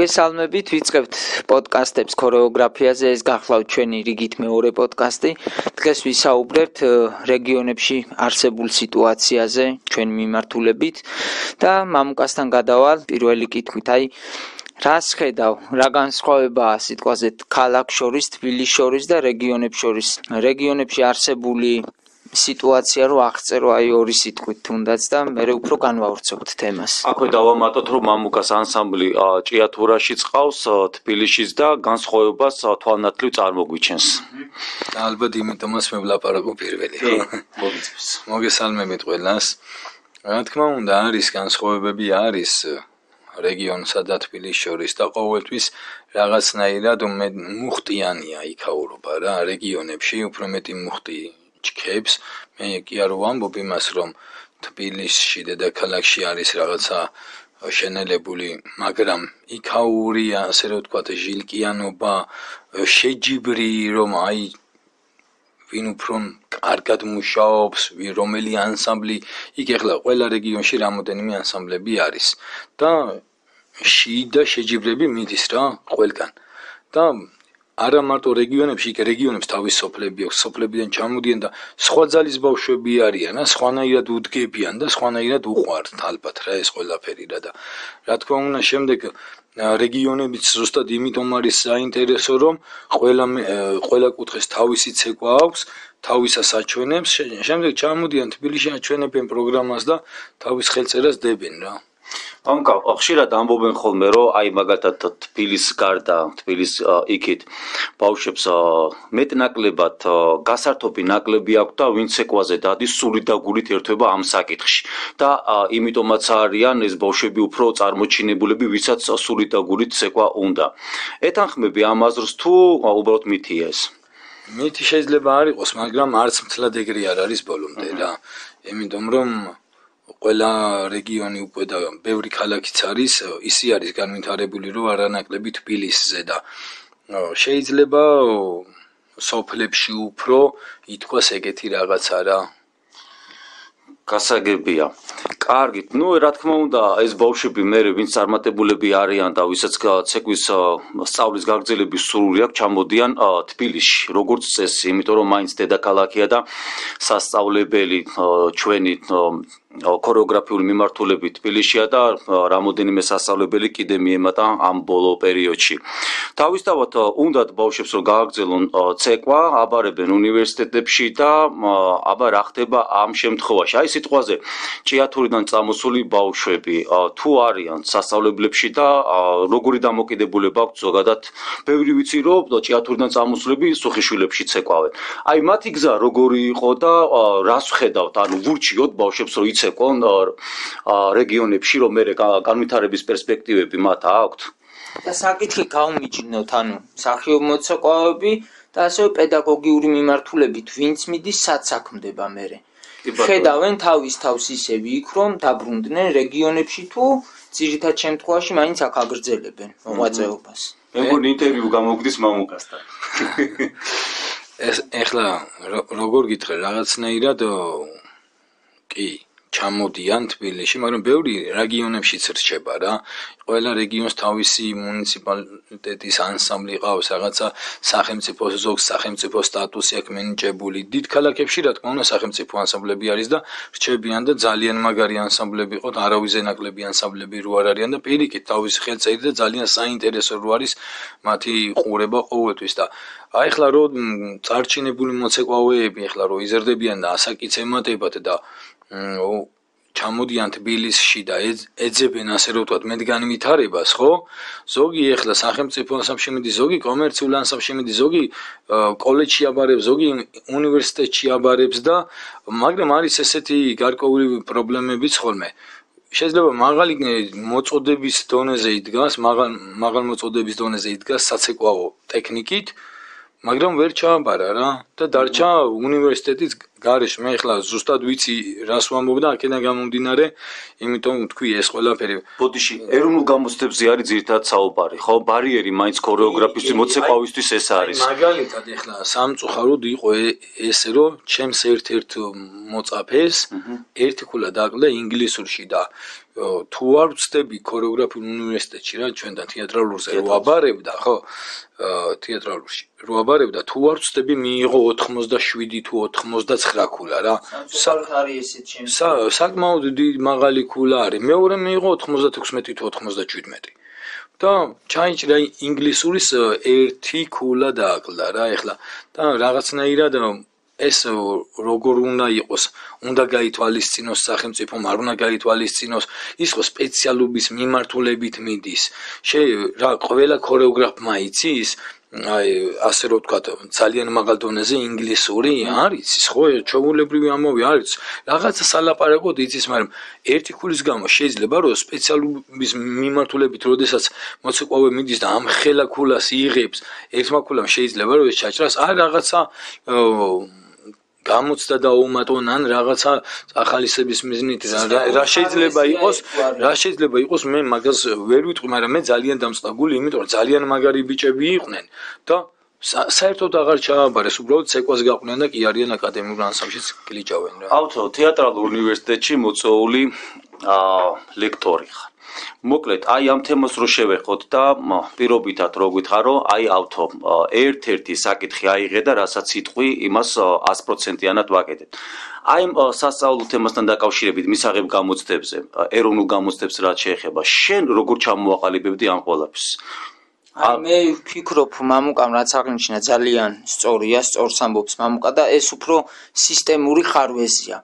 მოგესალმებით, ვიწყებთ პოდკასტებს ქორეოგრაფიაზე. ეს გახლავთ ჩვენი რიგით მეორე პოდკასტი. დღეს ვისაუბრებთ რეგიონებში არსებულ სიტუაციაზე ჩვენ მიმართულებით და მამუკასთან გადავალ პირველი კითხვით. აი რას ხედავ? რა განსხვავებაა სიტყვაზე ქალაქ შორის, თბილისის შორის და რეგიონებს შორის? რეგიონებში არსებული სიტუაცია რო აღწერო აი ორი სიტყვით თუნდაც და მე უფრო განვავრცობთ თემას. აქვე დავამატოთ რომ მამუკას ანსამბლი ჭიათურაში წყავს თბილისშიც და განსხვავებას თვალნათლივ წარმოგვიჩენს. ალბათ იმიტომაც მე ვლაპარაკო პირველი. მოგიწევს. მოგესალმებით ყველას. რა თქმა უნდა არის განსხვავებები არის რეგიონსა და თბილისის შორის და ყოველთვის რაღაცნაირად მუხტიანია იქაურობა რა რეგიონებში. უფრო მეტი მუხტი ჩქებს. მე კი არ ვამბობ იმას რომ თბილისში დედაქალაქში არის რაღაცა შენელებული მაგრამ იქაურია ასე რომ თქვა ჟილკიანობა შეჯიბრი რომ აი ვინ უფრო კარგად მუშაობს, რომელი ანსამბლი, იქ ახლა ყველა რეგიონში რამოდენიმე ანსამბლები არის და შიდა შეჯიბრები მიდის რა ყველგან. და არა მარტო რეგიონებში, იქ რეგიონებს თავის სოფლები აქვს, სოფლებიდან ჩამოდიან და სხვა ძალის ბავშვები არიან, რა, სხვანაირად უდგებიან და სხვანაირად უყვართ ალბათ რა ეს ყველაფერი რა და რა თქმა უნდა, შემდეგ რეგიონებიც ზუსტად იმიტომ არის საინტერესო, რომ ყველა ყველა კუთხეს თავისი ცეკვა აქვს, თავისა საჩვენებს, შემდეგ ჩამოდიან თბილისში აჩვენებენ პროგრამას და თავის ხელწერას დებენ რა. ამკა ხშირად ამბობენ ხოლმე რომ აი მაგალითად თბილის გარდა თბილის იქით ბავშვებს მეტნაკლებად გასართობი ნაკლები აქვს და ვინც ეკვაზე დადის სული და გულით ერთვება ამ საკითხში. და იმიტომაც არიან ეს ბავშვები უფრო წარმოჩინებულები ვისაც სული და გულით ცეკვა უნდა. ეთანხმები ამ აზრს თუ უბრალოდ მითია ეს? მითი შეიძლება არ იყოს მაგრამ არც მთლად ეგრე არ არის ბოლომდე რა. იმიტომ რომ ყველა რეგიონი უკვე და ბევრი ქალაქიც არის, ისი არის განვითარებული, რომ არანაკლები თბილისზე და შეიძლება სოფლებში უფრო ითქვას ეგეთი რაღაცა რა. გასაგებია. კარგით, ну, რა თქმა უნდა, ეს ბავშვები მე ვინც წარმატებულები არიან და ვისაც ცეკვის სწავლის გაგრძელების სურვილი აქვს, ჩამოდიან თბილისში, როგორც წესი, იმიტომ რომ მაინც დედაქალაქია და სასწავლებელი ჩვენი ქორეოგრაფიული მიმართულებით თბილისშია და რამოდენიმე სასწავლებელი კიდე მიემატა ამ ბოლო პერიოდში. თავისთავად უნდათ ბავშვებს რომ გააგრძელონ ცეკვა, აბარებენ უნივერსიტეტებში და აბა რა ხდება ამ შემთხვევაში? აი სიტყვაზე ჭიათურიდან წამოსული ბავშვები თუ არიან სასწავლებლებში და როგორი დამოკიდებულება აქვს ზოგადად? ბევრი ვიცი რომ ჭიათურიდან წამოსულები სუხიშვილებში ცეკვავენ. აი მათი გზა როგორი იყო და რას ხედავთ? ანუ ვურჩიოთ ბავშვებს რომ იცეკვონ რეგიონებში რომ მე განვითარების პერსპექტივები მათ აქვთ. და საკითხი გაუმიჯნოთ ანუ სახიობ მოცეკვავები და ასევე პედაგოგიური მიმართულებით ვინც მიდის საცაქმდება მე ხედავენ თავის თავს ისევ იქ რომ დაბრუნდნენ რეგიონებში თუ ძირითად შემთხვევაში მაინც აქ აგრძელებენ მოღვაწეობას. მე მგონი ინტერვიუ გამოგდის მამუკასთან ეს ეხლა როგორ გითხრა რაღაცნაირად კი ჩამოდიან თბილისში, მაგრამ ბევრი რეგიონებშიც რჩება რა. ყველა რეგიონს თავისი მუნიციპალიტეტის ანსამბლი ყავს, რაღაცა სახელმწიფო ზოგ სახელმწიფო სტატუსი აქვს მინიჭებული. დიდ ქალაქებში რა თქმა უნდა სახელმწიფო ანსამბლები არის და რჩებიან და ძალიან მაგარი ანსამბლები ყოთ, არავის ენაკლები ანსამბლები რო არ არიან და პირიქით თავისი ხელწერი და ძალიან საინტერესო რო არის მათი ყურება ყოველთვის და აი ახლა რო წარჩინებული მოცეკვავეები ახლა რო იზრდებიან და ასაკიც ემატებათ და ჩამოდიან თბილისში და ეძებენ ასე რომ ვთქვათ მედგან ვითარებას, ხო? ზოგი ეხლა სახელმწიფო მიდის, ზოგი კომერციული ანსამბლში მიდის, ზოგი კოლეჯში აბარებს, ზოგი უნივერსიტეტში აბარებს და მაგრამ არის ესეთი გარკვეული პრობლემებიც ხოლმე. შეიძლება მაღალი მოწოდების დონეზე იდგას, მაღალ მაღალ მოწოდების დონეზე იდგას საცეკვაო ტექნიკით, მაგრამ ვერ ჩააბარა რა და დარჩა უნივერსიტეტის გარეშ მე ხლა ზუსტად ვიცი რას ვამბობ და აქედან გამომდინარე იმიტომ თქვი ეს ყველაფერი ბოდიში ეროვნულ გამოცდებზე არის ძირითადად საუბარი ხო? ბარიერი მაინც ქორეოგრაფისტის მოცეკვავისთვის ეს არის. მაგალითად ეხლა სამწუხაროდ იყო ესე რომ ჩემს ერთ-ერთ მოწაფეს ერთი ქულა დაკლდა ინგლისურში და თუ არ ვწდები ქორეოგრაფიულ უნივერსიტეტში რა ჩვენთან თეატრალურზე რო აბარებდა ხო? თეატრალურში. რო აბარებდა თუ არ ვწდები მიიღო 87 თუ 89 ქულა რა საკმაოდ დიდი მაღალი ქულა არის. მეორე მიიღო 96 თუ 97 და ჩაიჭრა ინგლისურის ერთი ქულა დააკლდა რა ეხლა. და რაღაცნაირად ეს როგორ უნდა იყოს? უნდა გაითვალისწინოს სახელმწიფომ არ უნდა გაითვალისწინოს? ის ხო სპეციალობის მიმართულებით მიდის. შე რა ყველა ქორეოგრაფმა იცის აი ასე რომ ვთქვა ძალიან მაღალ დონეზე ინგლისური არის ის ხო ჩაულებრივი ამოვი არის. რაღაცა სალაპარაკოდ იცის მაგრამ ერთი ქულის გამო შეიძლება რომ სპეციალობის მიმართულებით როდესაც მოცეკვავე მიდის და ამ ხელა ქულას იღებს ერთმა ქულამ შეიძლება რომ ეს ჩაჭრას. აი რაღაცა გამოცდა და უმატონ ან რაღაცა ახალისების მიზნით რა შეიძლება იყოს რა შეიძლება იყოს მე მაგას ვერ ვიტყვი მაგრამ მე ძალიან დამწყებული იმიტომ რომ ძალიან მაგარი ბიჭები იყვნენ და საერთოდ აღარ ჩააბარეს უბრალოდ ცეკვას გაყვნენ და კი არიან აკადემიურ ანსამბლშიც გლიჯავენ რა. ავთო თეატრალურ უნივერსიტეტში მოწვეული აა ლექტორი ხარ მოკლედ აი ამ თემას რო შევეხოთ და პირობითად რო გითხარო აი ავთო ერთ-ერთი საკითხი აიღე და რასაც იტყვი იმას 100%-იანად ვაკეთებ აი სასწავლო თემასთან დაკავშირებით მისაღებ გამოცდებზე ეროვნულ გამოცდებს რაც შეეხება შენ როგორ ჩამოაყალიბებდი ამ ყველაფერს? აი მე ვფიქრობ მამუკამ რაც აღნიშნა ძალიან სწორია სწორს ამბობს მამუკა და ეს უფრო სისტემური ხარვეზია.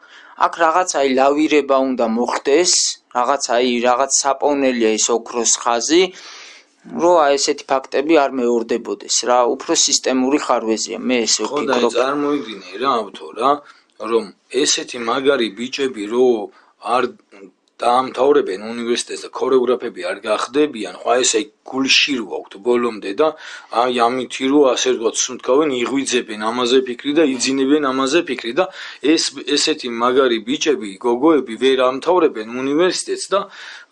აქ რაღაც აი ლავირება უნდა მოხდეს რაღაც აი რაღაც საპოვნელია ის ოქროს ხაზი რო აი ესეთი ფაქტები არ მეორდებოდეს რა უფრო სისტემური ხარვეზია. მე ესე ვფიქრობ. ხო და წარმოიდგინე რა ავთო რა რომ ესეთი მაგარი ბიჭები რო არ დაამთავრებენ უნივერსიტეტს და ქორეოგრაფები არ გახდებიან, ხო ესე გულში რო აქვთ ბოლომდე და აი ამითი რო ასე ვთქვათ, სუნთქავენ, იღვიძებენ ამაზე ფიქრი და იძინებენ ამაზე ფიქრი და ეს ესეთი მაგარი ბიჭები, გოგოები ვერ ამთავრებენ უნივერსიტეტს და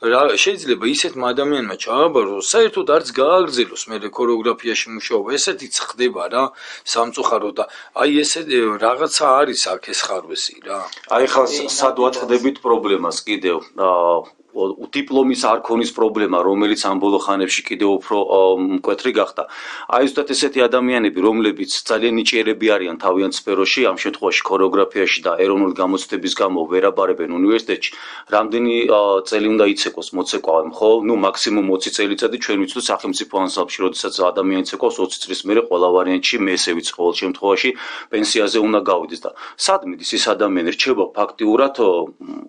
შეიძლება ისეთმა ადამიანმა ჩააბაროს, საერთოდ არც გააგრძელოს მე ქორეოგრაფიაში მუშაობა, ესეთიც ხდება რა, სამწუხაროდ და აი ესე რაღაცა არის აქ ეს ხარვესი რა. აი ხა სად ვაწყდებით პრობლემას კიდევ დიპლომის არქონის პრობლემა, რომელიც ამ ბოლო ხანებში კიდევ უფრო მკვეთრი გახდა. აი ზუსტად ესეთი ადამიანები, რომლებიც ძალიან ნიჭიერები არიან თავიანთ სფეროში, ამ შემთხვევაში ქორეოგრაფიაში და ეროვნული გამოცდების გამო ვერაბარებენ უნივერსიტეტში, რამდენი წელი უნდა იცეკოს მოცეკვავემ, ხო? ნუ მაქსიმუმ 20 წელიწადი ჩვენ ვიცით სახელმწიფო ანსამბლში, როდესაც ადამიანი იცეკოს 20 წლის მერე ყველა ვარიანტში მე ესე ვიცი ყოველ შემთხვევაში პენსიაზე უნდა გავიდეს და სად მიდის ეს ადამიანი რჩება ფაქტიურად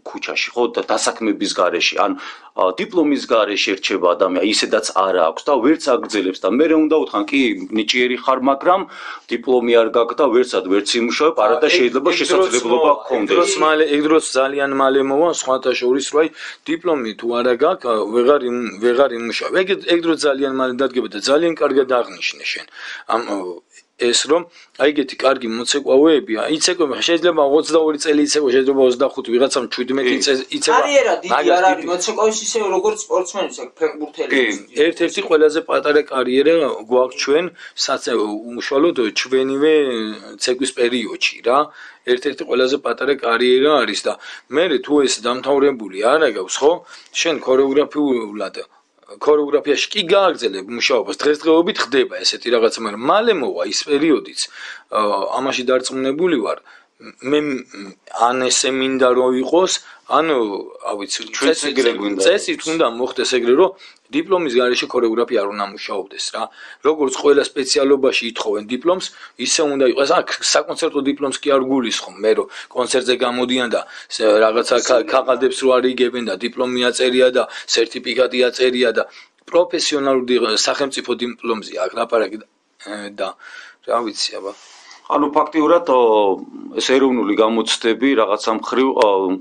ქუჩაში, ხო? და დასაქმების გარეშე გარეშე, ან დიპლომის გარეშე რჩება ადამიანი, ისედაც არა აქვს და ვერც აგრძელებს და მე უნდა უთხრან, კი, ნიჭიერი ხარ, მაგრამ დიპლომი არ გაქვს და ვერცად ვერც იმუშავებ, არადა შეიძლება შესაძლებლობა გქონდეს. ეს მალე ეგ დროს ძალიან მალე მოვა სხვათა შორის, რომ აი დიპლომი თუ არა გაქვს, ვეღარ ვეღარ იმუშავებ. ეგ ეგ დროს ძალიან მალე დადგება და ძალიან კარგად აღნიშნე შენ. ამ ეს რომ აი ეგეთი კარგი მოცეკვავეები, იცეკვება შეიძლება 22 წელი იცეკვება, შეიძლება 25 ვიღაცამ 17 წელი იცეკვება. კარიერა დიდი არ არის მოცეკვავის ისე როგორც სპორტსმენის, აქ ფეხბურთელი. კი, ერთ-ერთი ყველაზე პატარა კარიერა გვაქვს ჩვენ, საცე უშუალოდ ჩვენივე ცეკვის პერიოდში რა. ერთ-ერთი ყველაზე პატარა კარიერა არის და მე თუ ეს დამთავრებული არ აგავს, ხო? შენ ქორეოგრაფიულად ქორეოგრაფიაში კი გააგრძელებ მუშაობას. დღესდღეობით ხდება ესეთი რაღაცა მაგრამ მალე მოვა ის პერიოდიც ამაში დარწმუნებული ვარ მე ან ესე მინდა რომ იყოს ან ავიცი ჩვენს ეგრე გვინდა წესით უნდა მოხდეს ეგრე რომ დიპლომის გარეშე ქორეოგრაფია არ უნდა მუშაობდეს რა. როგორც ყველა სპეციალობაში ითხოვენ დიპლომს, ისე უნდა იყოს. აქ საკონცერტო დიპლომს კი არ გულისხმობ, მე რომ კონცერტზე გამოდიან და რაღაცა ქაღალდებს რო არიგებენ და დიპლომი აწერია და სერტიფიკატი აწერია და პროფესიონალური სახელმწიფო დიპლომზე აქ ლაპარაკი და რა ვიცი აბა ანუ ფაქტიურად ეს ეროვნული გამოცდები რაღაცა მხრივ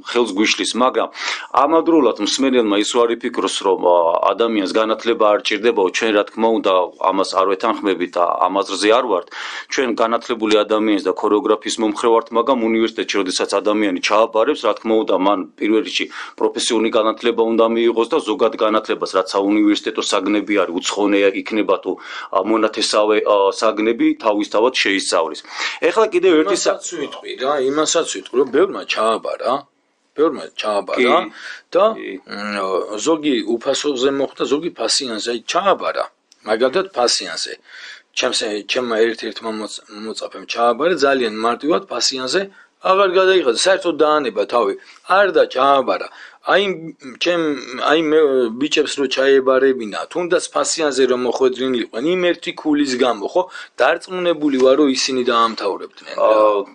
ხელს გვიშლის, მაგრამ ამავდროულად მსმენელმა ის ვარი ფიქროს, რომ ადამიანს განათლება არ ჭირდებაო, ჩვენ რა თქმა უნდა ამას არ ვეთანხმებით და ამაზრზე არ ვართ. ჩვენ განათლებული ადამიანის და ქორეოგრაფიის მომხრე ვართ, მაგრამ უნივერსიტეტში, როდესაც ადამიანი ჩააბარებს, რა თქმა უნდა, მან პირველ რიგში პროფესიული განათლება უნდა მიიღოს და ზოგად განათლებას, რაც საუნივერსიტეტო საგნები არის, უცხოენე იქნება თუ მონათესავე საგნები თავისთავად შეისწავლის. ეხლა კიდევ ერთი სააც ვიტყვი რა, იმასაც ვიტყვი, რომ ბევრმა ჩააბარა, ბევრმა ჩააბარა და ზოგი უფასოზე მოხდა, ზოგი ფასიანზე ჩააბარა. მაგალითად ფასიანზე. ჩემს ჩემმა ერთ-ერთმა მოწაფემ ჩააბარა ძალიან მარტივად ფასიანზე აღარ გადაიხადა საერთოდ დაანება თავი არ და ჩააბარა აი ჩემ აი მე ბიჭებს რო ჩაებარებინა თუნდაც ფასიანზე რომ მოხვედრინიყვნენ იმ ერთი ქულის გამო ხო? დარწმუნებული ვარ რომ ისინი დაამთავრებდნენ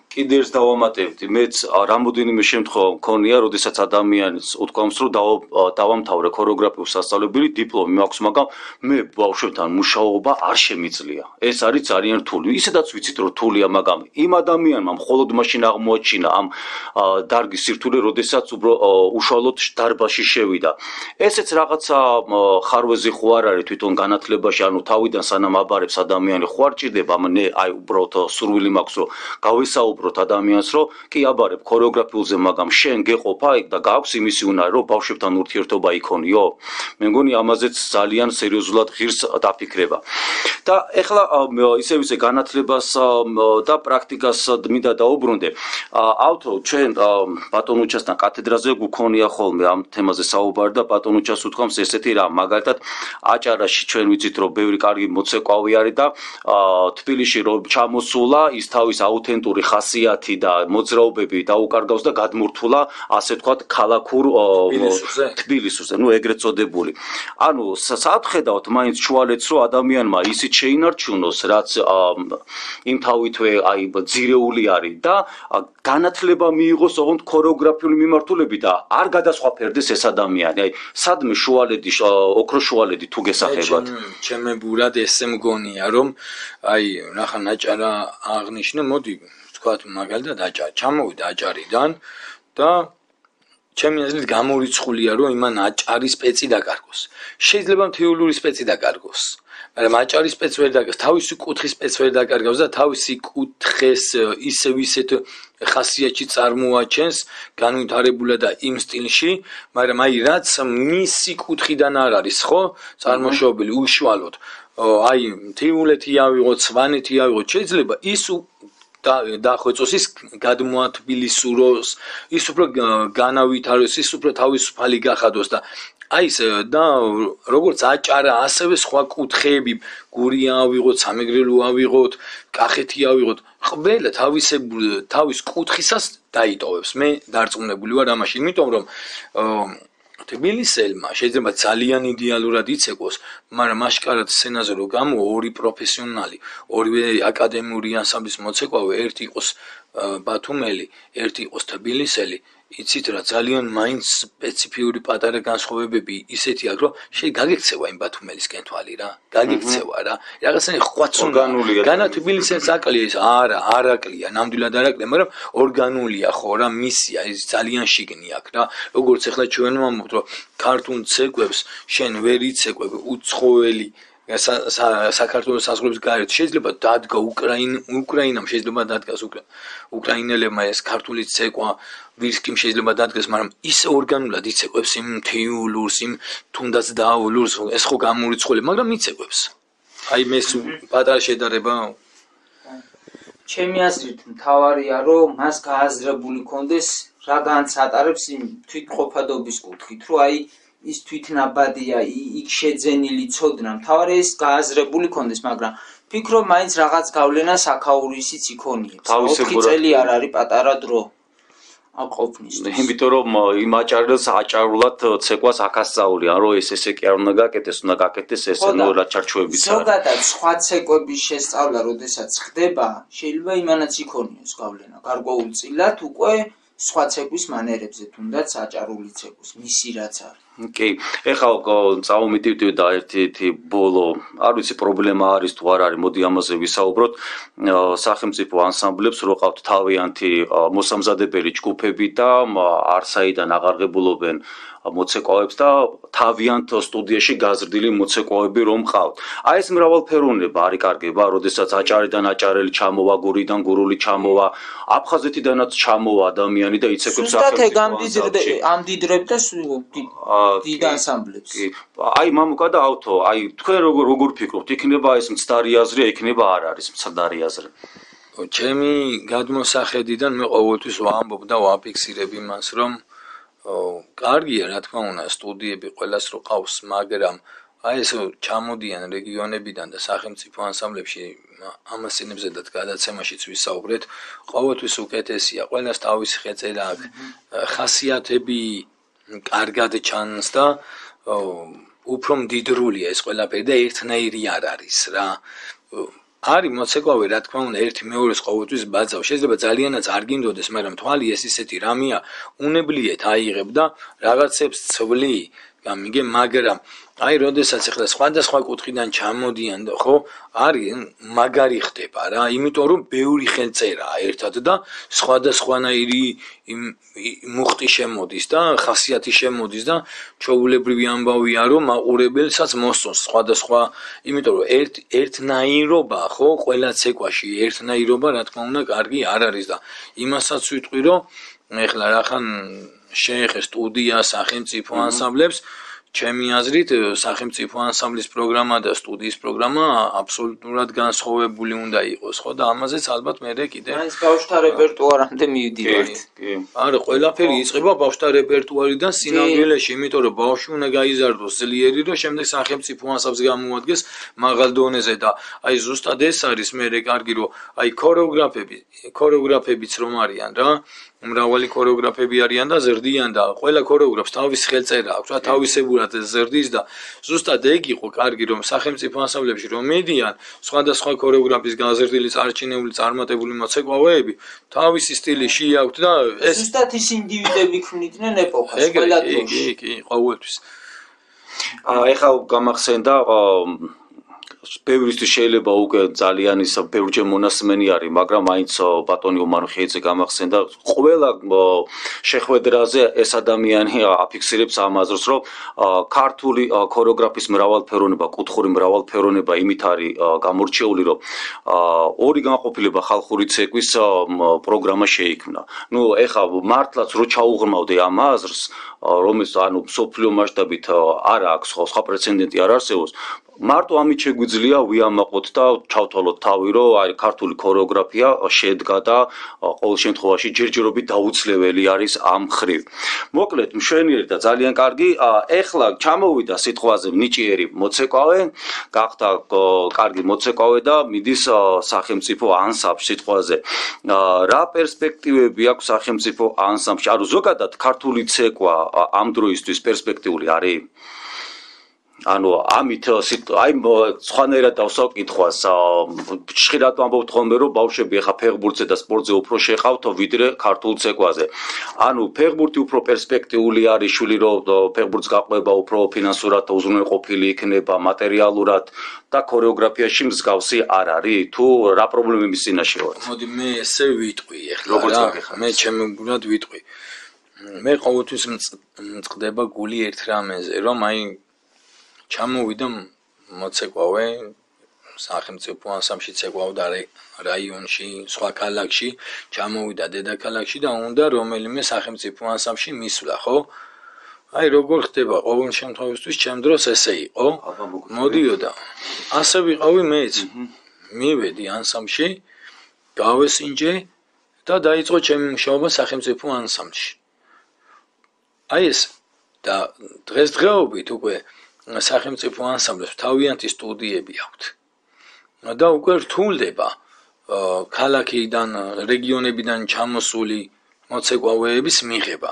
აა კიდევ ერთ დავამატებდი. მეც რამოდენიმე შემთხვევა მქონია როდესაც ადამიანს უთქვამს რომ დავამთავრე ქორეოგრაფიულ სასწავლებელი დიპლომი მაქვს მაგრამ მე ბავშვებთან მუშაობა არ შემიძლია. ეს არის ძალიან რთული. ისედაც ვიცით რომ რთულია მაგრამ იმ ადამიანმა მხოლოდ მაშინ აღმოაჩინა ამ დარგის სირთულე როდესაც უფრო უშუალოდ დარბაში შევიდა. ესეც რაღაცა ხარვეზი ხო არ არის თვითონ განათლებაში, ანუ თავიდან სანამ აბარებს ადამიანი ხო არ ჭირდება, მე აი უბრალოდ სურვილი მაქვს რომ გავესაუბროთ ადამიანს, რომ კი აბარებ ქორეოგრაფიულზე, მაგრამ შენ გეყოფა და გაქვს იმისი უნარი, რომ ბავშვებთან ურთიერთობა იქონიო. მე მგონი ამაზეც ძალიან სერიოზულად ღირს დაფიქრება. და ეხლა ისე ვისე განათლებას და პრაქტიკას მინდა დაუბრუნდე. ავთო ჩვენ ბატონუჩასთან კათედრაზე გქონია ხო ხოლმე ამ თემაზე საუბარი და პატონუჩას უთქვამს ესეთი რა მაგალითად აჭარაში ჩვენ ვიცით რომ ბევრი კარგი მოცეკვავი არის და თბილისში რომ ჩამოსულა ის თავის აუთენტური ხასიათი და მოძრაობები დაუკარგავს და გადმურთულა ასე თქვათ ქალაქურ თბილისურზე ნუ ეგრეთ წოდებული ანუ საათხედავთ მაინც შუალედს რომ ადამიანმა ისიც შეინარჩუნოს რაც იმ თავითვე აი ძირეული არის და განათლება მიიღოს ოღონდ ქორეოგრაფიული მიმართულებით და არ გადას სხვაფერდეს ეს ადამიანი. აი, სადმე შუალედი, ოქრო შუალედი თუ გესახებათ. ჩემებურად ესე მგონია, რომ აი, ნახა ნაჭარა აღნიშნე, მოდი, ვთქვათ მაგალითად აჭარი, ჩამოვიდა აჭარიდან და ჩემი აზრით გამორიცხულია, რომ იმან აჭარის პეცი დაკარგოს. შეიძლება თეოლოგიური პეცი დაკარგოს. მაგრამ აჭარის პეც ვერ დაკარგავს, თავისი კუთხის პეც ვერ დაკარგავს და თავისი კუთხეს ისევ ისეთ ხასიათში წარმოაჩენს განვითარებულა და იმ სტილში, მაგრამ აი რაც მისი კუთხიდან არ არის, ხო? წარმოშობილი უშუალოდ. აი თეულეთი ავიღოთ, სვანეთი ავიღოთ, შეიძლება ის და დახვეწოს ის გადმოათბილისუროს, ის უფრო განავითაროს, ის უფრო თავისუფალი გახადოს და აი ეს და როგორც აჭარა, ასევე სხვა კუთხეები, გურია ავიღოთ, სამეგრელო ავიღოთ, კახეთი ავიღოთ, ყველა თავისებურ თავის კუთხისას დაიტოვებს. მე დარწმუნებული ვარ ამაში, იმიტომ რომ თბილისელმა შეიძლება ძალიან იდეალურად იცეკოს, მაგრამ აშკარად სცენაზე რო გამო ორი პროფესიონალი, ორივე აკადემიური ანსამბლის მოცეკვავე, ერთი იყოს ბათუმელი, ერთი იყოს თბილისელი, იცით რა ძალიან მაინც სპეციფიური პატარა განსხვავებები ისეთი აქვს რომ შეიძლება გაგექცევა იმ ბათუმელისკენ თვალი რა გაგექცევა რა. რაღაცა ხვაც ორგანულია განათბილისეს აკლია ის არა არაკლია ნამდვილად არაკლია მაგრამ ორგანულია ხო რა მისია ის ძალიან შიგნი აქვს რა. როგორც ახლა ჩვენ ვამბობთ რომ ქართულ ცეკვებს შენ ვერ იცეკვებ უცხოელი საქართველოს საზღვრების გარეთ შეიძლება დადგა უკრაინ უკრაინამ შეიძლება დადგას უკრაინელებმა ეს ქართული ცეკვა ვირსკიმ შეიძლება დადგეს მაგრამ ის ორგანულად იცეკვებს იმ თეულურს იმ თუნდაც დაულურს ეს ხო გამურიცხული მაგრამ იცეკვებს. აი მე პატარა შედარება. ჩემი აზრით მთავარია რომ მას გააზრებული კონდეს რა განცატარებს იმ თვითყოფადობის კუთხით რომ აი ის თვითნაბადია, იქ შეძენილი ცოდნა, მთავარი ეს გააზრებული კონდეს, მაგრამ ფიქრობ მაინც რაღაც გავლენა საქაურისიც იქონია. თავისებურად წელი არ არის პატარა დრო. აყოფნის. იმიტომ რომ იმ აჭარელს აჭარულად ცეკვას აკასწაული, ან რომ ეს ესე კი არ უნდა გაკეთდეს, უნდა გაკეთდეს ეს ნუ რა ჩარჩოებიც არის. ზოგადად სხვა ცეკვების შესწავლა, როდესაც ხდება, შეიძლება იმანაც იქონიოს გავლენა. გარკვეულ წილად უკვე სხვა ცეკვის მანერებზე, თუნდაც აჭარული ცეკვის, მისი რაც არის. კი, ეხლა წავუმიტივდი და ერთი-ერთი ბოლო, არ ვიცი პრობლემა არის თუ არ არის, მოდი ამაზე ვისაუბროთ. სახელმწიფო ანსამბლებს რო ყავთ თავიანთი მოსამზადებელი ჯგუფები და არსაიდან აღარღებულობენ მოცეკვავებს და თავიანთ სტუდიაში გაზრდილი მოცეკვავები რომ ყავთ. აი ეს მრავალფეროვნება არის კარგება, როდესაც აჭარიდან აჭარელი ჩამოვა, გურიდან გურული ჩამოვა, აფხაზეთიდანაც ჩამოვა ადამიანი და იცეკვებს სახელმწიფო. ამ დიდრებს და დიდ ანსამბლებს. კი. აი მამუკა და ავთო, აი თქვენ როგორ როგორ ფიქრობთ, იქნება ეს მცდარი აზრი, იქნება არ არის მცდარი აზრი? ჩემი გადმოსახედიდან მე ყოველთვის ვამბობ და ვაფიქსირებ იმას, რომ კარგია რა თქმა უნდა სტუდიები ყოველას რო ყავს მაგრამ აი ეს ჩამოდიან რეგიონებიდან და სახელმწიფო ანსამბლებში ამასინებზე და გადაცემაშიც ვისაუბრეთ ყოველთვის უკეთესია ყოველას თავისი ხეწერა აქვს ხასიათები კარგად ჩანს და უფრო მდიდრულია ეს ყველაფერი და ერთნაირი არ არის რა. არის მოცეკვავე რა თქმა უნდა ერთი მეორეს ყოველთვის ბაძავ. შეიძლება ძალიანაც არ გინდოდეს მაგრამ თვალი ეს ისეთი რამეა უნებლიეთ აიღებ და რაღაცებს ცვლი გამიგე მაგრამ აი, როდესაც ახლა სხვადასხვა კუთხიდან ჩამოდიან და ხო, არის მაგარი ხდება რა, იმიტომ რომ ბევრი ხელწერაა ერთად და სხვადასხვანაირი მუხტი შემოდის და ხასიათი შემოდის და ჩაულებრივი ამბავია რომ მაყურებელსაც მოსწონს სხვადასხვა, იმიტომ რომ ერთ ერთნაირობა ხო, ყველა ცეკვაში ერთნაირობა რა თქმა უნდა კარგი არ არის და იმასაც ვიტყვი რომ ეხლა რახან შეეხე სტუდია სახელმწიფო ანსამბლებს. ჩემი აზრით სახელმწიფო ანსამბლის პროგრამა და სტუდიის პროგრამა აბსოლუტურად განსხვავებული უნდა იყოს, ხო? და ამაზეც ალბათ მე კიდე მაინც ბავშვთა რეპერტუარამდე მივიდივართ. კი. არა, ყველაფერი იწყება ბავშვთა რეპერტუარიდან სინამდვილეში, იმიტომ რომ ბავშვი უნდა გაიზარდოს ძლიერი, რომ შემდეგ სახელმწიფო ანსამბლს გამოადგენს მაღალ დონეზე და აი ზუსტად ეს არის მე კარგი რომ აი ქორეოგრაფები, ქორეოგრაფებიც რომ არიან რა მრავალი ქორეოგრაფები არიან და ზრდიან და ყველა ქორეოგრაფს თავის ხელწერა აქვს, რა თავისებურად ზრდის და ზუსტად ეგ იყო კარგი რომ სახელმწიფო ანსამბლებში რომ მედიან სხვადასხვა ქორეოგრაფის გაზრდილი წარჩინებული წარმატებული მოცეკვავეები თავისი სტილი შეაქვთ და ეს ზუსტად ის ინდივიდები ქმნიდნენ ეპოქას ყველა დროში. კი, კი, ყოველთვის. აა ეხლა გამახსენდა ბევრისთვის შეიძლება უკვე ძალიან ის ბევრჯერ მონასმენი არის, მაგრამ მაინც ბატონი ომარ ხეიძე გამახსენდა ყველა შეხვედრაზე ეს ადამიანი აფიქსირებს ამაზრს, რომ ქართული ქორეოგრაფის მრავალფეროვნება, კუთხური მრავალფეროვნება იმით არის გამორჩეული, რომ ორი განყოფილება ხალხური ცეკვის პროგრამა შეიქმნა. ნუ ეხა მართლაც რო ჩაუღრმავდე ამ აზრს, რომელიც ანუ სოფლიო მასშტაბით არ აქვს სხვა პრეცედენტი არ არსებობს მარტო ამით შეგვიძლია ვიამაყოთ და ჩავთვალოთ თავი, რომ აი ქართული ქორეოგრაფია შედგა და ყოველ შემთხვევაში ჯერჯერობით დაუცლებელი არის ამ ხრივ. მოკლედ, მშვენიერი და ძალიან კარგი. ეხლა ჩამოვიდა სიტყვაზე ნიჭიერი მოცეკვავე, გახდა კარგი მოცეკვავე და მიდის სახელმწიფო ანსამბლში სიტყვაზე. რა პერსპექტივები აქვს სახელმწიფო ანსამბლში? ანუ ზოგადად ქართული ცეკვა ამ დროისთვის პერსპექტიული არის? ანუ ამით აი სხვანაირად დავსავ კითხვას ხშირად ვამბობთ ხოლმე რომ ბავშვები ახლა ფეხბურთზე და სპორტზე უფრო შეყავთ ვიდრე ქართულ ცეკვაზე. ანუ ფეხბურთი უფრო პერსპექტიული არის შვილი რომ ფეხბურთს გაყვება უფრო ფინანსურად უზრუნველყოფილი იქნება მატერიალურად და ქორეოგრაფიაში მსგავსი არ არის. თუ რა პრობლემების წინაშე ვარ მოდი მე ესე ვიტყვი ახლა როგორც მე ჩემი გულად ვიტყვი. მე ყოველთვის მწყდება გული ერთ რამეზე რომ აი ჩამოვიდა მოცეკვავე სახელმწიფო ანსამბლში ცეკვავდა რაიონში, სხვა ქალაქში, ჩამოვიდა დედაქალაქში და უნდა რომელიმე სახელმწიფო ანსამბლში მისვლა, ხო? აი როგორ ხდება ყოველ შემთხვევაში ჩემ დროს ესე იყო. მოდიოდა. ასე ვიყავი მეც. მივედი ანსამბლში, გავესინჯე და დაიწყო ჩემი მუშაობა სახელმწიფო ანსამბლში. აი ეს და დღესდღეობით უკვე სახელმწიფო ანსამბლებს თავიანთი სტუდიები აქვთ. და უკვე რთულდება ქალაქიდან, რეგიონებიდან ჩამოსული მოცეკვავეების მიღება.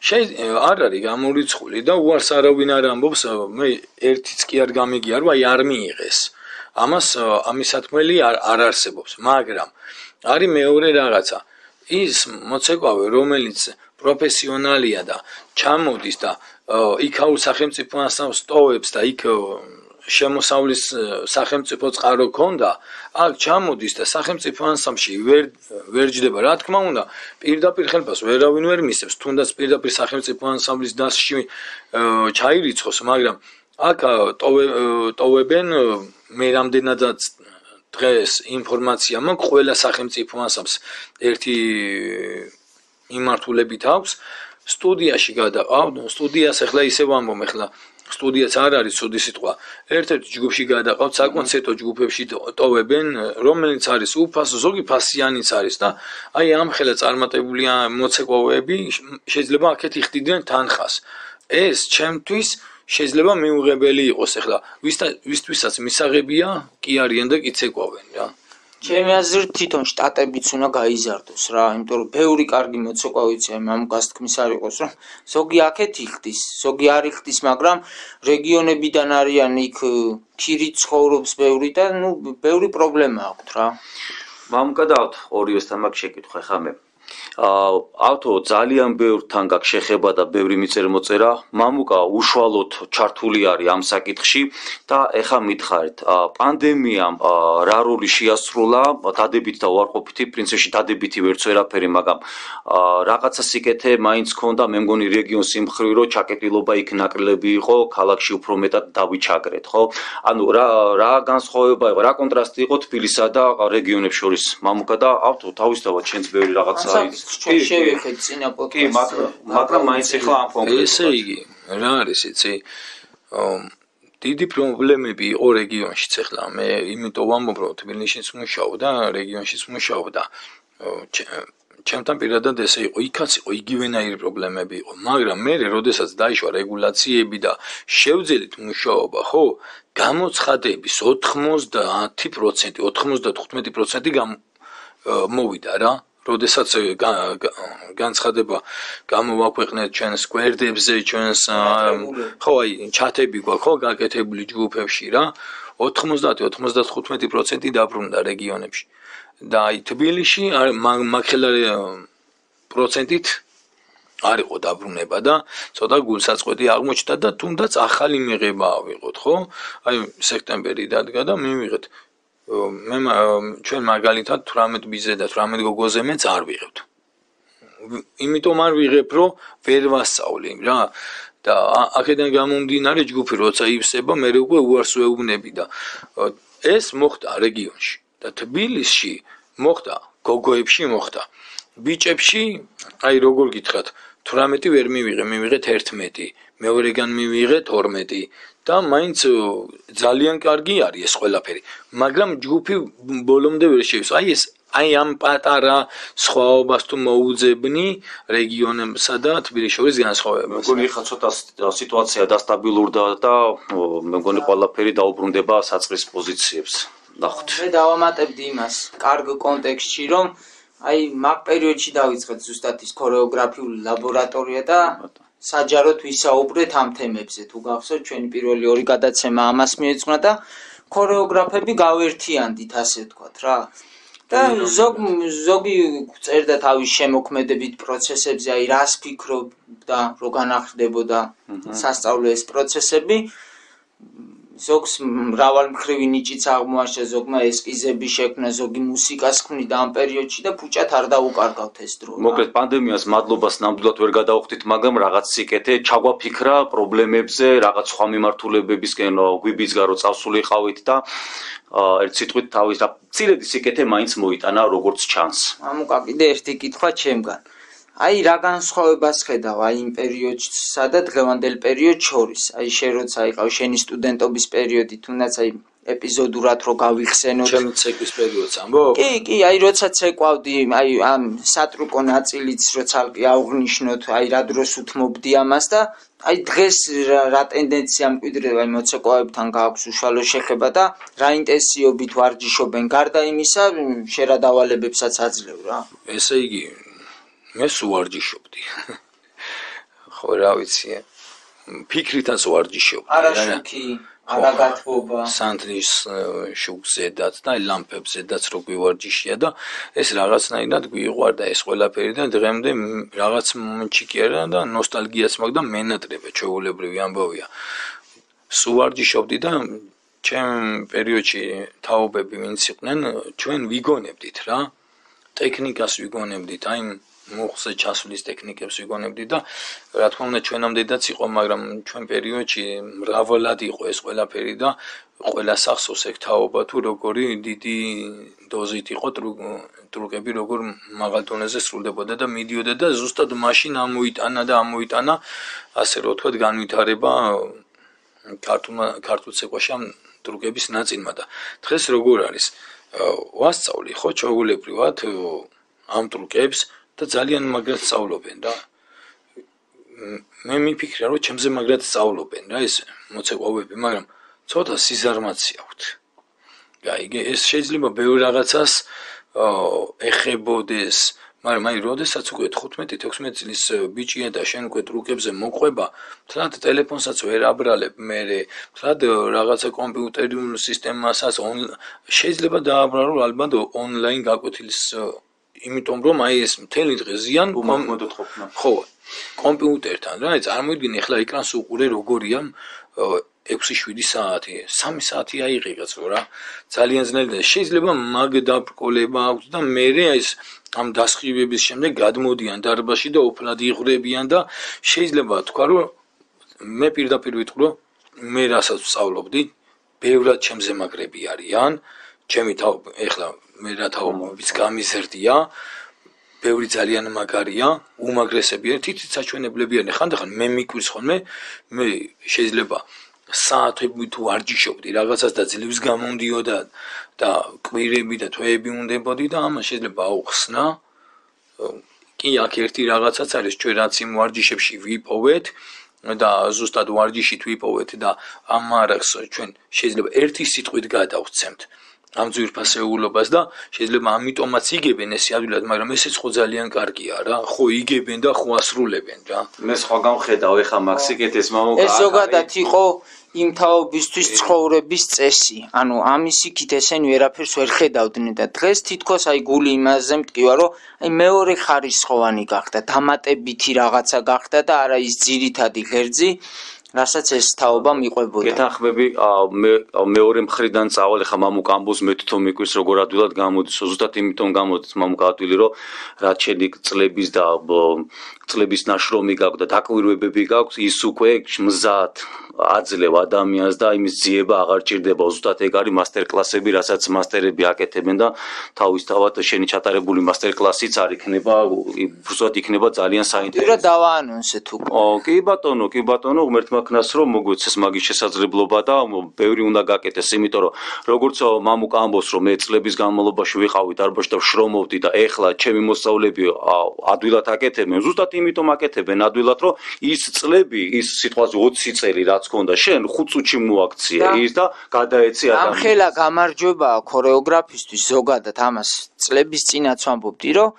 შეიძლება არ არის გამორიცხული და უარს არავინ არ ამბობს, მე ერთიც კი არ გამიგია, რომ აი არ მიიღეს. ამას ამისათქმელი არ არ არსებობს, მაგრამ არის მეორე რაღაცა. ის მოცეკვავე, რომელიც პროფესიონალია და ჩამოდის და იქაურ სახელმწიფო ასამს ტოვებს და იქ შემოსავლის სახელმწიფო წყარო ქონდა, აქ ჩამოდის და სახელმწიფო ანსამში ვერ ვერჯდება, რა თქმა უნდა, პირდაპირ ხელფას ვერავინ ვერ მისცემს, თუნდაც პირდაპირ სახელმწიფო ანსამბლის დასში ჩაირიცხოს, მაგრამ აქ ტოვებენ მე რამდენადაც დღეს ინფორმაცია მაქვს ყველა სახელმწიფო ანსამბლს ერთი იმართულებით აქვს სტუდიაში გადაყავ, სტუდიას ახლა ისე ვამბობ ახლა სტუდიაც არ არის ცუდი სიტყვა. ერთ-ერთ ჯგუფში გადაყავთ საკონცერტო ჯგუფებში ტოვებენ, რომელიც არის უფასო, ზოგი ფასიანიც არის და აი ამ ხელა წარმატებულია მოცეკვავეები, შეიძლება აქეთ იხდიდნენ თანხას. ეს ჩემთვის შეიძლება მიუღებელი იყოს ახლა ვისთვისაც მისაღებია კი არიან და კი ცეკვავენ რა. ჩემი აზრით თვითონ შტატებიც უნდა გაიზარდოს რა, იმიტომ რომ ბევრი კარგი მოცეკვავიცია მამუკას თქმის არ იყოს, რომ ზოგი აქეთ იხდის, ზოგი არ იხდის, მაგრამ რეგიონებიდან არიან იქ ქირი ცხოვრობს ბევრი და ნუ ბევრი პრობლემა აქვს რა. მამუკა და ორივესთან მაგ შეკითხვა ხა მე. ავთო ძალიან ბევრთან გაქვს შეხება და ბევრი მიწერმოწერა. მამუკა უშუალოდ ჩართული არის ამ საკითხში და ეხა მითხარით, პანდემიამ რა როლი შეასრულა დადებითი და უარყოფითი პრინციპში დადებითი ვერც ვერაფერი, მაგრამ რაღაცა სიკეთე მაინც ქონდა, მე მგონი რეგიონს იმხრივ რომ ჩაკეტილობა იქ ნაკლები იყო, ქალაქში უფრო მეტად დავიჩაგრეთ, ხო? ანუ რა რა განსხვავება იყო, რა კონტრასტი იყო თბილისსა და რეგიონებს შორის? მამუკა და ავთო თავისთავად ჩვენც ბევრი რაღაცა არის შევიხეთ წინა პოდკასტში. კი, მაგრამ მაგრამ მაინც ახლა ამ კონკრეტულ ესე იგი, რა არის იცი? დიდი პრობლემები იყო რეგიონშიც ახლა. მე იმიტომ ვამბობ, რომ თბილისშიც მუშაობ და რეგიონშიც მუშაობ და ჩემთან პირადად ესე იყო, იქაც იყო იგივენაირი პრობლემები იყო, მაგრამ მე, როდესაც დაიშვა რეგულაციები და შევძელით მუშაობა, ხო, გამოცხადების 90%, 95% გამ მოვიდა რა. როდესაც განცხადება გამოვაქვეყნეთ ჩვენს გვერდებზე, ჩვენს ხო აი ჩათები გვაქვს ხო გაკეთებული ჯგუფებში რა 90-95% დაბრუნდა რეგიონებში. და აი თბილისში მაგხელა პროცენტით არ იყო დაბრუნება და ცოტა გულსაწყვეტი აღმოჩნდა და თუნდაც ახალი მიღება ავიღოთ ხო? აი სექტემბერი დადგა და მივიღეთ მე ჩვენ მაგალითად 18 ბიზე და 18 გოგოზე მეც არ ვიღებთ. იმიტომ არ ვიღებ, რომ ვერ ვასწავლი რა და აქედან გამომდინარე ჯგუფი როცა ივსება, მე უკვე უარს ვეუბნები და ეს მოხდა რეგიონში და თბილისში მოხდა, გოგოებში მოხდა. ბიჭებში, აი როგორ გითხრათ, 18 ვერ მივიღე, მივიღე 11, მეორეგან მივიღე 12 და მაინც ძალიან კარგი არის ეს ყველაფერი. მაგრამ ჯგუფი ბოლომდე ვერ შევის. აი ეს აი ამ პატარა სხვაობას თუ მოუძებნი რეგიონებსა და თბილისის შორის განსხვავებას. მეგონი ხა ცოტა სიტუაცია დასტაბილურდა და მეგონი ყველაფერი დაუბრუნდება საწყის პოზიციებს. ნახოთ. მე დავამატებდი იმას კარგ კონტექსტში რომ აი მაგ პერიოდში დავიწყეთ ზუსტად ის ქორეოგრაფიული ლაბორატორია და საჯაროდ ვისაუბრეთ ამ თემებზე. თუ გახსოვთ, ჩვენი პირველი ორი გადაცემა ამას მიეძღვნა და ქორეოგრაფები გავერთიანდით, ასე ვთქვათ რა. და ზოგ ზოგი წერდა თავის შემოქმედებით პროცესებზე, აი რას ფიქრობ და რო განახლდებოდა სასწავლო ეს პროცესები. ზოგს მრავალ მხრივი ნიჭიც აღმოაჩა ზოგმა ესკიზები შექმნა ზოგი მუსიკას ქმნიდა ამ პერიოდში და ფუჭად არ დაუკარგავთ ეს დრო. მოკლედ პანდემიას მადლობას ნამდვილად ვერ გადაუხდით, მაგრამ რაღაც სიკეთე ჩაგვაფიქრა პრობლემებზე, რაღაც სხვა მიმართულებებისკენ გვიბიძგა რო წავსულიყავით და ერთ სიტყვით თავის და ცილედი სიკეთე მაინც მოიტანა როგორც ჩანს. ამუკა კიდე ერთი კითხვა ჩემგან. აი რა განსხვავებას ხედავ აი იმ პერიოდსა და დღევანდელ პერიოდს შორის? აი შენ როცა იყავ შენი სტუდენტობის პერიოდი, თუნდაც აი ეპიზოდურად რო გავიხსენოთ. ჩემი ცეკვის პერიოდს ამბობ? კი, კი, აი როცა ცეკვავდი, აი ამ სატრუკო ნაწილიც როცა ალკი აღნიშნოთ, აი რა დროს უთმობდი ამას და აი დღეს რა ტენდენცია მკვიდრდება იმ მოცეკვავებთან გააქვს უშუალო შეხება და რა ინტენსიობით ვარჯიშობენ გარდა იმისა, შერადავალებებსაც აძლევ რა. ესე იგი, მე სუარჯიშობდი. ხო რა ვიცი. ფიქრითაც ვარჯიშობდი. არა შუქი. არაგათბობა სანთლის შუქზედაც და ლამპებზედაც რო გვივარჯიშია და ეს რაღაცნაირად გვიყვარდა ეს ყველაფერი და დღემდე რაღაც მომენტში კი არა და ნოსტალგიაც მაქვს და მენატრება ჩვეულებრივი ამბავია სუვარჯიშობდი და ჩემ პერიოდში თაობები ვინც იყვნენ ჩვენ ვიგონებდით რა ტექნიკას ვიგონებდით აი მოხსე ჩასვლის ტექნიკებს ვიგონებდით და რა თქმა უნდა ჩვენამდეაც იყო მაგრამ ჩვენ პერიოდში მრავლად იყო ეს ყველაფერი და ყველა სახსოვს ეგ თაობა თუ როგორი დიდი დოზით იყო ტრუკები როგორ მაღალ დონეზე სრულდებოდა და მიდიოდა და ზუსტად მაშინ ამოიტანა და ამოიტანა ასე რომ ვთქვათ განვითარება ქართულ ქართულ ცეკვაში ამ ტრუკების ნაწილმა და დღეს როგორ არის? ვასწავლი ხო ჩაულებრივად ამ ტრუკებს და ძალიან მაგრად სწავლობენ რა. მე მიფიქრე რომ ჩემზე მაგრად სწავლობენ რა ეს მოცეკვავები მაგრამ ცოტა სიზარმაცი აქვთ. გაიგე ეს შეიძლება ბევრ რაღაცას ეხებოდეს მაგრამ აი როდესაც უკვე 15-16 წლის ბიჭია და შენ უკვე ტრუკებზე მოყვება თლად ტელეფონსაც ვერ აბრალებ მე თლად რაღაცა კომპიუტერულ სისტემასაც შეიძლება დააბრალო ალბათ ონლაინ გაკვეთილის იმიტომ რომ აი ეს მთელი დღე ზიან მომოდოთ ყოფნა. ხო. კომპიუტერთან რა, წარმოიდგინე ახლა ეკრანს უყურე როგორია 6-7 საათი, 3 საათი აიღიღაც რა. ძალიან ძნელი და შეიძლება მაგ დაბრკოლება აქვს და მე ეს ამ დასხივების შემდეგ გადმოდიან დარბაში და ოფლად იღრებიან და შეიძლება თქვა რომ მე პირდაპირ ვიტყვი რომ მე რასაც ვსწავლობდი, ბევრად ჩემზე მაგრები არიან. ჩემი თავ ეხლა მე რა თაობიც გამიზრდია ბევრი ძალიან მაგარია. უმაგრესები არის თითიც საჩვენებლებიანი ხანდახან მე მიკვის ხოლმე მე შეიძლება საათები თუ ვარჯიშობდი რაღაცას და ძლივს გამომდიოდა და კვირები და თვეები უნდებოდი და ამას შეიძლება აუხსნა. კი აქ ერთი რაღაცაც არის ჩვენ რაც იმ ვარჯიშებში ვიპოვეთ და ზუსტად ვარჯიშით ვიპოვეთ და ამ მარაკს ჩვენ შეიძლება ერთი სიტყვით გადავცემთ ამ ძვირფასეულობას და შეიძლება ამიტომაც იგებენ ეს ადვილად, მაგრამ ესეც ხო ძალიან კარგია რა. ხო იგებენ და ხო ასრულებენ რა. მე სხვა გამხედავ ეხა მაქსიკეთეს მამუკა. ეს ზოგადად იყო იმ თაობისთვის ცხოვრების წესი. ანუ ამის იქით ესენ ვერაფერს ვერ ხედავდნენ და დღეს თითქოს აი გული იმაზე მტკივა, რომ აი მეორე ხარისხოვანი გახდა, დამატებითი რაღაცა გახდა და არა ის ძირითადი ღერძი. რასაც ეს თაობა მიყვებოდა. გეთანხმები მე მეორე მხრიდან წავალ ხა მამუ კამბოს მე თვითონ მიკვის როგორ ადვილად გამოდის. ზუსტად იმიტომ გამოდის მამუ კატვილი რომ რაც შედი წლების და წლების ნაშრომი გაქვს და დაკვირვებები გაქვს ის უკვე მზად აძლევ ადამიანს და იმის ძიება აღარ ჭირდება ზუსტად ეგ არის მასტერ კლასები რასაც მასტერები აკეთებენ და თავისთავად შენი ჩატარებული მასტერ კლასიც არ იქნება უბრალოდ იქნება ძალიან საინტერესო. რა დავაანონსეთ უკვე. ო კი ბატონო, კი ბატონო, ღმერთმა ქნას რომ მოგვეცეს მაგის შესაძლებლობა და ბევრი უნდა გაკეთეს, იმიტომ რომ როგორც მამუკა ამბობს რომ მე წლების განმავლობაში ვიყავი დარბაზში და შრომობდი და ეხლა ჩემი მოსწავლეები ადვილად აკეთებენ, ზუსტად იმიტომ აკეთებენ ადვილად რომ ის წლები, ის სიტყვაზე 20 წელი რაც ქონდა შენ 5 წუთში მოაქციე ის და გადაეცი ადამიანს. ამ ხელა გამარჯვება ქორეოგრაფისტვის ზოგადად ამას წლების წინაც ვამბობდი რომ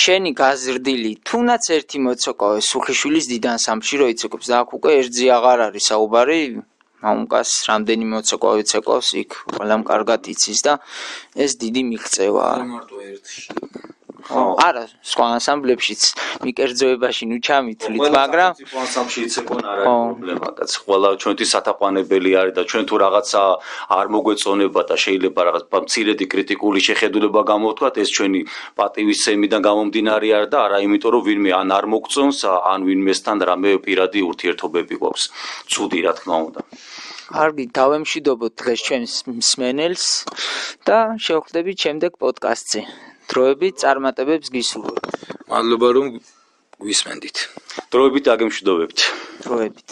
შენი გაზრდილი თუნდაც ერთი მოცოკავე სუხიშვილის დიდან სამში რო იცოქებს და აქ უკვე ერთზი აღარ არის საუბარი მამუკას რამდენი მოცოკავე ცეკავს იქ ყველამ კარგად იცის და ეს დიდი მიღწევაა. მარტო ერთში. არა, სხვა ანსამბლებშიც მიკერძოებაში ნუ ჩამითვლით, მაგრამ სხვა ანსამბლში იცეკონ არა პრობლემა, კაც ყველა ჩვენი სათაყვანებელი არის და ჩვენ თუ რაღაცა არ მოგვეწონება და შეიძლება რაღაც მცირედი კრიტიკული შეხედულება გამოვთქვათ, ეს ჩვენი პატივისცემიდან გამომდინარე არ და არა იმიტომ რომ ვინმე ან არ მოგწონს, ან ვინმესთან რამე პირადი ურთიერთობები გვაქვს. ცუდი რა თქმა უნდა. კარგი, დავემშვიდობოთ დღეს ჩვენს მსმენელს და შევხვდებით შემდეგ პოდკასტზე. დროებით წარმატებებს გისურვებთ. მადლობა რომ გვისმენდით. დროებით აგემშვიდობებთ. დროებით.